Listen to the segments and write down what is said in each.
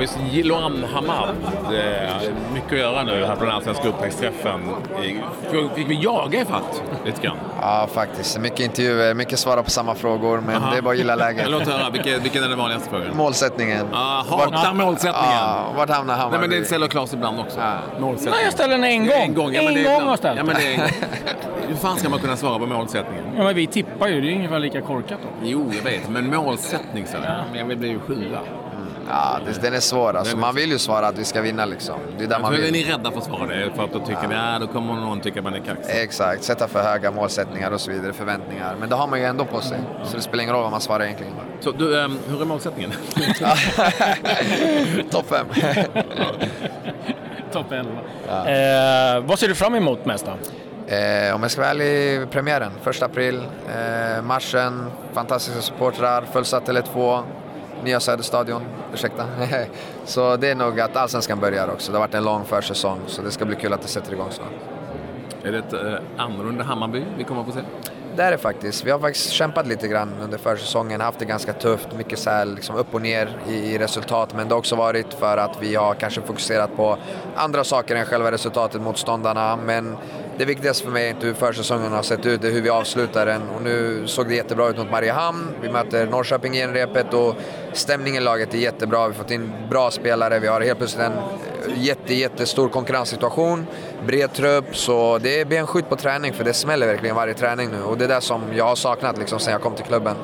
Hammarbys Jiloan Hamad. Mycket att göra nu här på den allsvenska upptäcktsträffen. Fick vi jaga ifatt lite grann? Ja, faktiskt. Mycket intervjuer, mycket svara på samma frågor, men Aha. det är bara att gilla läget. Låt höra, vilken, vilken är den vanligaste frågan? Målsättningen. Ah, hatar målsättningen. Ja, vart hamnar Hammarby? Nej, men det ställer Claes ibland också. Ja. Målsättningen. Nej, jag ställer den en gång. En gång, ja, en gång har ställt ja, men det är, Hur fan ska man kunna svara på målsättningen? Ja, men vi tippar ju. Det är ungefär lika korkat då. Jo, jag vet. Men målsättning, så. Ja. Jag vill bli ju sjua. Ja, det, den är svår alltså. Man vill ju svara att vi ska vinna liksom. Det är där man vill. Är ni rädda för att svara det? För att då tycker ja. ni, då kommer någon tycka att man är kaxig. Exakt, sätta för höga målsättningar och så vidare, förväntningar. Men det har man ju ändå på sig. Så det spelar ingen roll vad man svarar egentligen. Så du, um, hur är målsättningen? Topp fem. Topp 11. Ja. Eh, vad ser du fram emot mest då? Eh, om jag ska vara ärlig, premiären, 1 april. Eh, marschen, fantastiska supportrar, fullsatt Tele2, nya Söderstadion, ursäkta. så det är nog att allsvenskan börjar också. Det har varit en lång försäsong, så det ska bli kul att det sätter igång snart. Är det ett eh, annorlunda Hammarby vi kommer att få se? Det är det faktiskt. Vi har faktiskt kämpat lite grann under försäsongen, haft det ganska tufft, mycket så här, liksom upp och ner i, i, resultat. Men det har också varit för att vi har kanske fokuserat på andra saker än själva resultatet, motståndarna. Men det viktigaste för mig är inte hur försäsongen har sett ut, det är hur vi avslutar den. Och nu såg det jättebra ut mot Mariehamn. Vi möter Norrköping i repet och stämningen i laget är jättebra. Vi har fått in bra spelare, vi har helt plötsligt en jätte, jättestor konkurrenssituation, bred trupp. Så det är benskjut på träning, för det smäller verkligen varje träning nu. Och det är det som jag har saknat liksom, sen jag kom till klubben.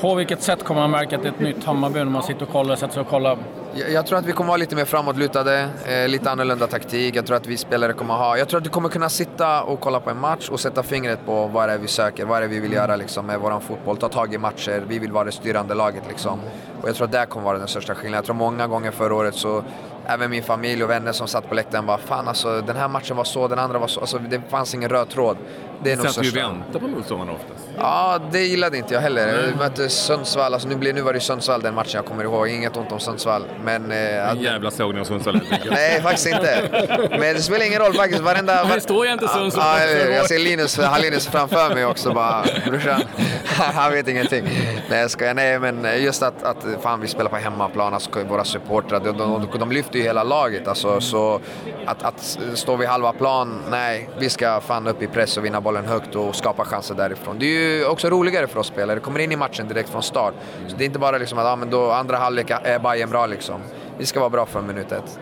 På vilket sätt kommer man märka att det är ett nytt Hammarby när man sitter och kollar, sätter sig och kollar jag, tror att vi kommer vara lite mer framåtlutade, eh, lite annorlunda taktik. Jag tror att vi spelare kommer ha... Jag tror att du kommer kunna sitta och kolla på en match och sätta fingret på vad det är vi söker, vad det är vi vill göra liksom, med vår fotboll. Ta tag i matcher, vi vill vara det styrande laget. Liksom. Och jag tror att det kommer vara den största skillnaden. Jag tror många gånger förra året så även min familj och vänner som satt på läktaren bara “Fan alltså, den här matchen var så, den andra var så”. Alltså, det fanns ingen röd tråd. Det är nog Satt ju vänta på motståndarna oftast. Ja, det gillade inte jag heller. Vi mötte Sundsvall, alltså nu, blev, nu var det Sundsvall den matchen jag kommer ihåg. Inget ont om Sundsvall. Men... Eh, en jävla sågning av Sundsvall Nej, faktiskt inte. Men det spelar ingen roll faktiskt. Varenda... Det står ju inte Sundsvall. Ja, jag, jag ser Linus, har Linus framför mig också bara. Brorsan, han vet ingenting. Nej, jag skojar. Nej, men just att, att fan, vi spelar på hemmaplan, alltså, våra supportrar, de, de, de, de lyfter ju hela laget. Alltså, så att, att stå vid halva plan, nej. Vi ska fan upp i press och vinna bollen högt och skapa chanser därifrån. Det är ju också roligare för oss spelare. kommer in i matchen direkt från start. Så det är inte bara liksom att ah, men då andra halvlek är Bayern bra liksom. Vi ska vara bra från minut ett.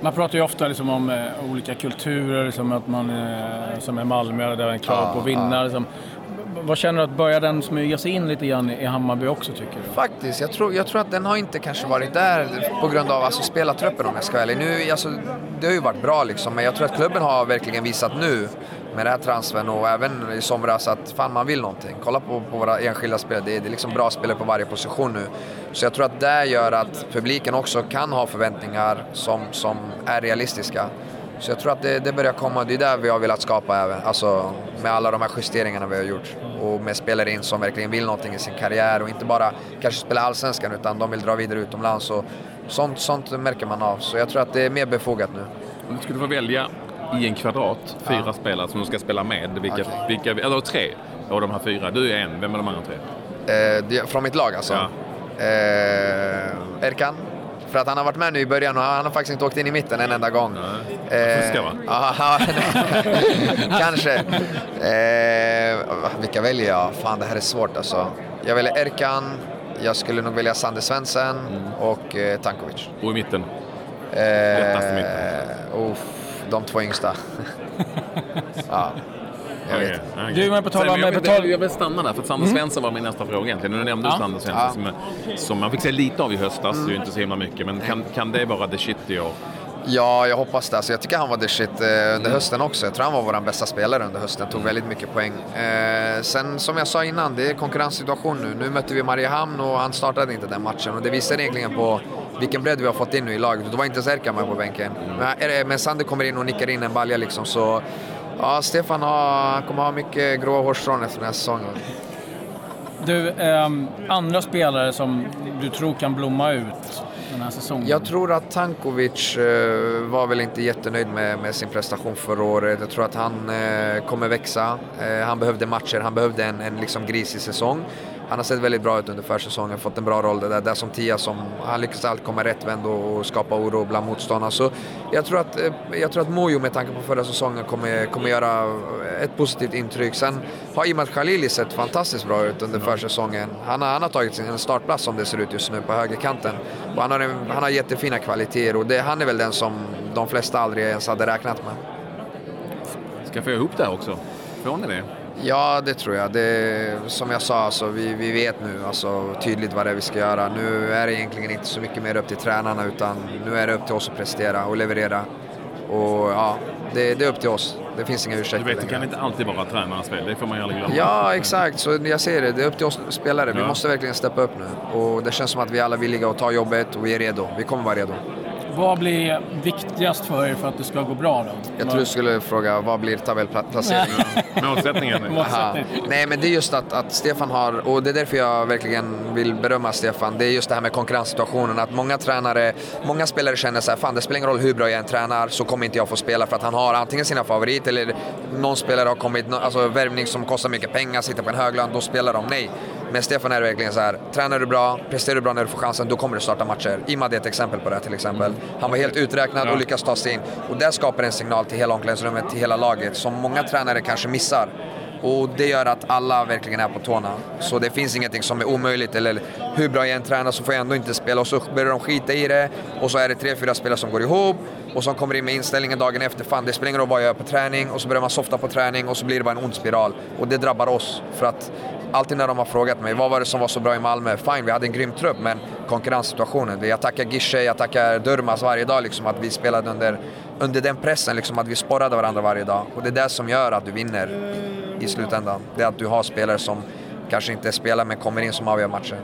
Man pratar ju ofta liksom om eh, olika kulturer, liksom att man eh, som är Malmö, där är en krav ja, på att vinna. Ja. Liksom vad känner du att börjar den smyga sig in lite grann i Hammarby också tycker du? Faktiskt, jag tror, jag tror att den har inte kanske varit där på grund av alltså, spelartruppen om jag ska vara ärlig. Nu, alltså, det har ju varit bra liksom, men jag tror att klubben har verkligen visat nu med den här transfern och även i somras att fan man vill någonting. Kolla på, på våra enskilda spelare, det är, det är liksom bra spelare på varje position nu. Så jag tror att det gör att publiken också kan ha förväntningar som, som är realistiska. Så jag tror att det, det börjar komma, det är där vi har velat skapa även, alltså med alla de här justeringarna vi har gjort. Och med spelare in som verkligen vill någonting i sin karriär och inte bara kanske spela allsvenskan utan de vill dra vidare utomlands. Och sånt, sånt märker man av, så jag tror att det är mer befogat nu. Om du skulle få välja i en kvadrat fyra ja. spelare som du ska spela med, vilka, okay. vilka, eller tre av de här fyra, du är en, vem är de andra tre? Eh, från mitt lag alltså? Ja. Eh, Erkan, för att han har varit med nu i början och han har faktiskt inte åkt in i mitten en enda gång. Nej. Eh, Fuskar va? Kanske. Eh, vilka väljer jag? Fan, det här är svårt alltså. Jag väljer Erkan, jag skulle nog välja Sander Svensson mm. och eh, Tankovic. Och i mitten? Eh, mitten? Oh, de två yngsta. ja. Jag vet. Okay. Du, men på tal om... Jag vill stanna där, för Sander mm. Svensson var min nästa fråga egentligen. Nu nämnde du ja. Sander Svensson ja. som, som, man fick se lite av i höstas, mm. det är ju inte så himla mycket. Men kan, kan det vara the shit i år? Ja, jag hoppas det. Alltså, jag tycker han var the shit eh, under mm. hösten också. Jag tror han var vår bästa spelare under hösten. Tog väldigt mycket poäng. Eh, sen som jag sa innan, det är konkurrenssituation nu. Nu mötte vi Mariehamn och han startade inte den matchen. Och det visar egentligen på vilken bredd vi har fått in nu i laget. Då var inte Zerka med på bänken. Mm. Men, men Sander kommer in och nickar in en balja liksom. Så Ja, Stefan har, kommer ha mycket gråa hårstrån efter den här säsongen. Du, eh, andra spelare som du tror kan blomma ut den här säsongen? Jag tror att Tankovic eh, var väl inte jättenöjd med, med, sin prestation förra året. Jag tror att han eh, kommer växa. Eh, han behövde matcher, han behövde en, en liksom grisig säsong. Han har sett väldigt bra ut under försäsongen, fått en bra roll där, där som tia som han lyckas alltid komma rättvänd och, och skapa oro bland motståndarna. Så jag tror att, eh, jag tror att Mojo med tanke på förra säsongen kommer, kommer göra ett positivt intryck. Sen har Imad Khalili sett fantastiskt bra ut under försäsongen. Han har, han har tagit en startplats som det ser ut just nu på högerkanten. Och han, har en, han har jättefina kvaliteter och det, han är väl den som de flesta aldrig ens hade räknat med. Ska få ihop det här också? Får ni det? Ja, det tror jag. Det, som jag sa, alltså, vi, vi vet nu alltså, tydligt vad det är vi ska göra. Nu är det egentligen inte så mycket mer upp till tränarna utan nu är det upp till oss att prestera och leverera. Och ja, det, det är upp till oss. Det finns inga ursäkter Du vet, det kan inte alltid vara tränarens fel. Det får man ju aldrig glömma. Ja, exakt. Så jag ser det. Det är upp till oss spelare. Vi måste verkligen steppa upp nu. Och det känns som att vi alla är villiga att ta jobbet och vi är redo. Vi kommer vara redo. Vad blir viktigast för er för att det ska gå bra då? Jag tror du skulle fråga, vad blir tabellplaceringen? Målsättningen. Nej, men det är just att, att Stefan har, och det är därför jag verkligen vill berömma Stefan, det är just det här med konkurrenssituationen. Att många tränare, många spelare känner så här, fan det spelar ingen roll hur bra jag än tränar så kommer inte jag få spela för att han har antingen sina favoriter eller någon spelare har kommit, alltså värvning som kostar mycket pengar, sitter på en hög lön, då spelar de. Nej. Men Stefan är verkligen så här, tränar du bra, presterar du bra när du får chansen, då kommer du starta matcher. Imad är ett exempel på det till exempel. Han var helt uträknad och lyckas ta sig in. Och det skapar en signal till hela omklädningsrummet, till hela laget, som många tränare kanske missar. Och det gör att alla verkligen är på tårna. Så det finns ingenting som är omöjligt, eller hur bra jag än tränar så får jag ändå inte spela. Och så börjar de skita i det, och så är det tre, fyra spelare som går ihop, och som kommer in med inställningen dagen efter, fan det spelar ingen roll vad jag gör på träning, och så börjar man softa på träning, och så blir det bara en ond spiral. Och det drabbar oss, för att alltid när de har frågat mig vad var det som var så bra i Malmö? Fine, vi hade en grym trupp, men konkurrenssituationen. Jag tackar Gische, jag tackar Durmas varje dag, liksom, att vi spelade under, under den pressen, liksom, att vi sporrade varandra varje dag. Och det är det som gör att du vinner i slutändan. Det är att du har spelare som kanske inte spelar, men kommer in som avgör matcher.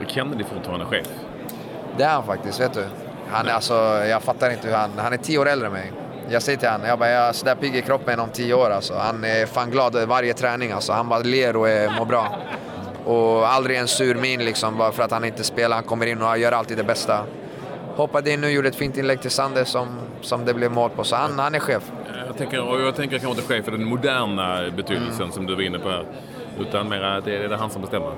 Och Kennedy fortfarande chef? Det är han faktiskt, vet du. Han är alltså, jag fattar inte hur han... Han är tio år äldre än mig. Jag säger till honom, jag bara, jag är sådär pigg i kroppen om tio år alltså. Han är fan glad varje träning alltså. Han bara ler och är, mår bra. Och aldrig en sur min liksom, bara för att han inte spelar. Han kommer in och gör alltid det bästa. Hoppade in nu, gjorde ett fint inlägg till Sander som, som det blev mål på. Så han, han är chef. Jag tänker, och jag tänker kanske inte chef för den moderna betydelsen mm. som du var inne på här. Utan mer att det är det han som bestämmer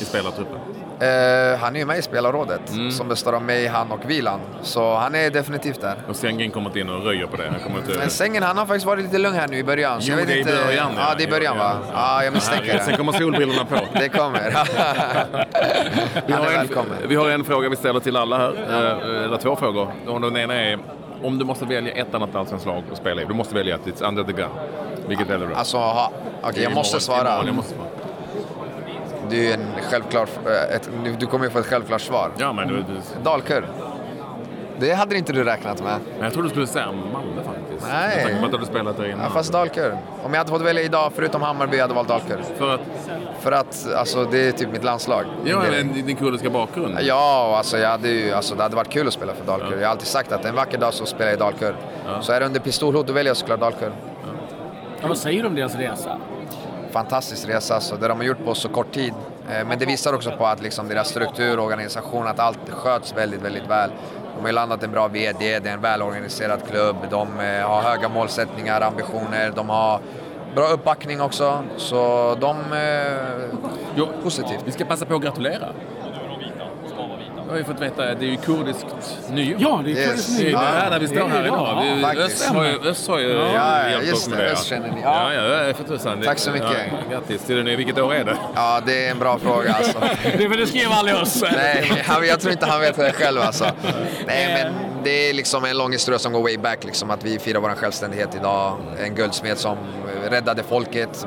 i spelartruppen. Uh, han är ju med i spelarrådet mm. som består av mig, han och Vilan. Så han är definitivt där. Och Sängen kommit in och röjer på det? Han kommer inte... Men Sängen han har faktiskt varit lite lugn här nu i början. Jo, det är i början. Ja, ja det är i början va? Ja, ja jag misstänker det. Sen kommer solbrillorna på. det kommer. vi, har en, vi har en fråga vi ställer till alla här. Eh, eller två frågor. den ena är om du måste välja ett annat allsvenskt lag att spela i. Du måste välja ett. It's under the gun. Vilket väljer du? Alltså, okej, okay, jag måste svara. Jag måste svara det är ju en självklar... Eh, ett, du kommer ju få ett självklart svar. Ja, men du, du... Dalkurd. Det hade inte du räknat med. Men jag trodde du skulle säga Malmö faktiskt. Nej. På att du spelat där innan. Ja, fast Dalkurd. Om jag hade fått välja idag, förutom Hammarby, hade jag valt Dalkurd. För att? För att, alltså det är typ mitt landslag. Ja, din, din kurdiska bakgrund. Ja, alltså, jag hade ju, alltså det hade varit kul att spela för Dalkurd. Ja. Jag har alltid sagt att en vacker dag så spelar jag i Dalkurd. Ja. Så är det under pistolhot, då väljer jag såklart Dalkurd. Ja. ja, vad säger du om deras resa? Fantastisk resa, alltså, det de har gjort på så kort tid. Eh, men det visar också på att liksom deras struktur och organisation, att allt sköts väldigt, väldigt väl. De har ju landat en bra VD, det är en välorganiserad klubb, de eh, har höga målsättningar, ambitioner, de har bra uppbackning också. Så de... Eh, jo, positivt. Vi ska passa på att gratulera har ju fått veta att det är ju kurdiskt nyår. Ja, det är yes. kurdiskt nyår. Det är där vi står här idag. Vi, Öst har ju, Öst har ju ja, hjälpt oss med det. Öst känner ni. Ja, ja, ja för tusan. Tack så mycket. Ja, grattis till det nya. Vilket år är det? Ja, det är en bra fråga alltså. det för det skrev aldrig oss. Nej, jag tror inte han vet det själv alltså. Nej, men det är liksom en lång historia som går way back, liksom, att vi firar vår självständighet idag. En guldsmed som räddade folket,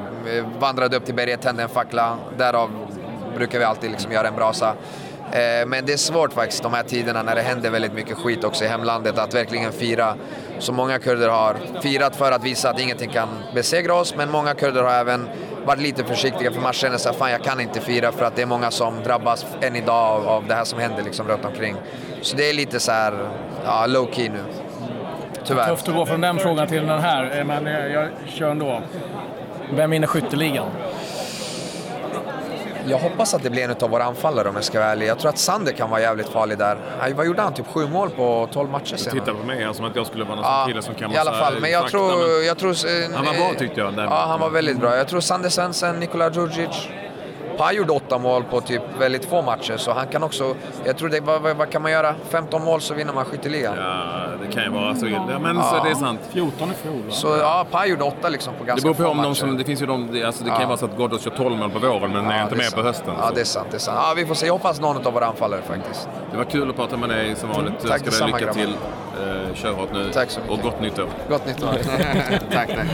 vandrade upp till berget, tände en fackla. Därav brukar vi alltid liksom göra en brasa. Eh, men det är svårt faktiskt de här tiderna när det händer väldigt mycket skit också i hemlandet att verkligen fira. Så många kurder har firat för att visa att ingenting kan besegra oss, men många kurder har även varit lite försiktiga för man känner sig fan jag kan inte fira för att det är många som drabbas än idag av, av det här som händer liksom runt omkring. Så det är lite så här, ja, low key nu. Tyvärr. Tufft att gå från den frågan till den här, eh, men eh, jag kör ändå. Vem vinner skytteligan? Jag hoppas att det blir en av våra anfallare om jag ska vara ärlig. Jag tror att Sander kan vara jävligt farlig där. Vad gjorde han? Typ sju mål på tolv matcher sen? Du tittar på mig som att jag skulle vara någon ja, kille som kan I alla fall, men jag tror... Men... Jag tror han var bra tyckte jag. Ja, han var väldigt bra. Jag tror Sander Svensson, Nikola Djurdjic. Pa gjorde åtta mål på typ väldigt få matcher, så han kan också... Jag tror det, vad, vad kan man göra? 15 mål så vinner man skytteligan. Ja, det kan ju vara så. Ja, men så det är sant. 14 i fjol va? Så ja, Pa gjorde åtta liksom på Det ganska beror på få om de matcher. som, det finns ju de, det- alltså det kan ju vara så att Ghoddos kör 12 mål på våren men är Ja, inte det är med på hösten. Ja, så. det är sant. Det är sant. Ja, vi får se. Jag hoppas någon av våra anfallare faktiskt. Det var kul att prata med dig som vanligt. Tack Önskar dig detsamma, lycka grabbar. till. Eh, kör hårt nu. Tack så mycket. Och gott nytt år. Gott nytt år. tack, tack.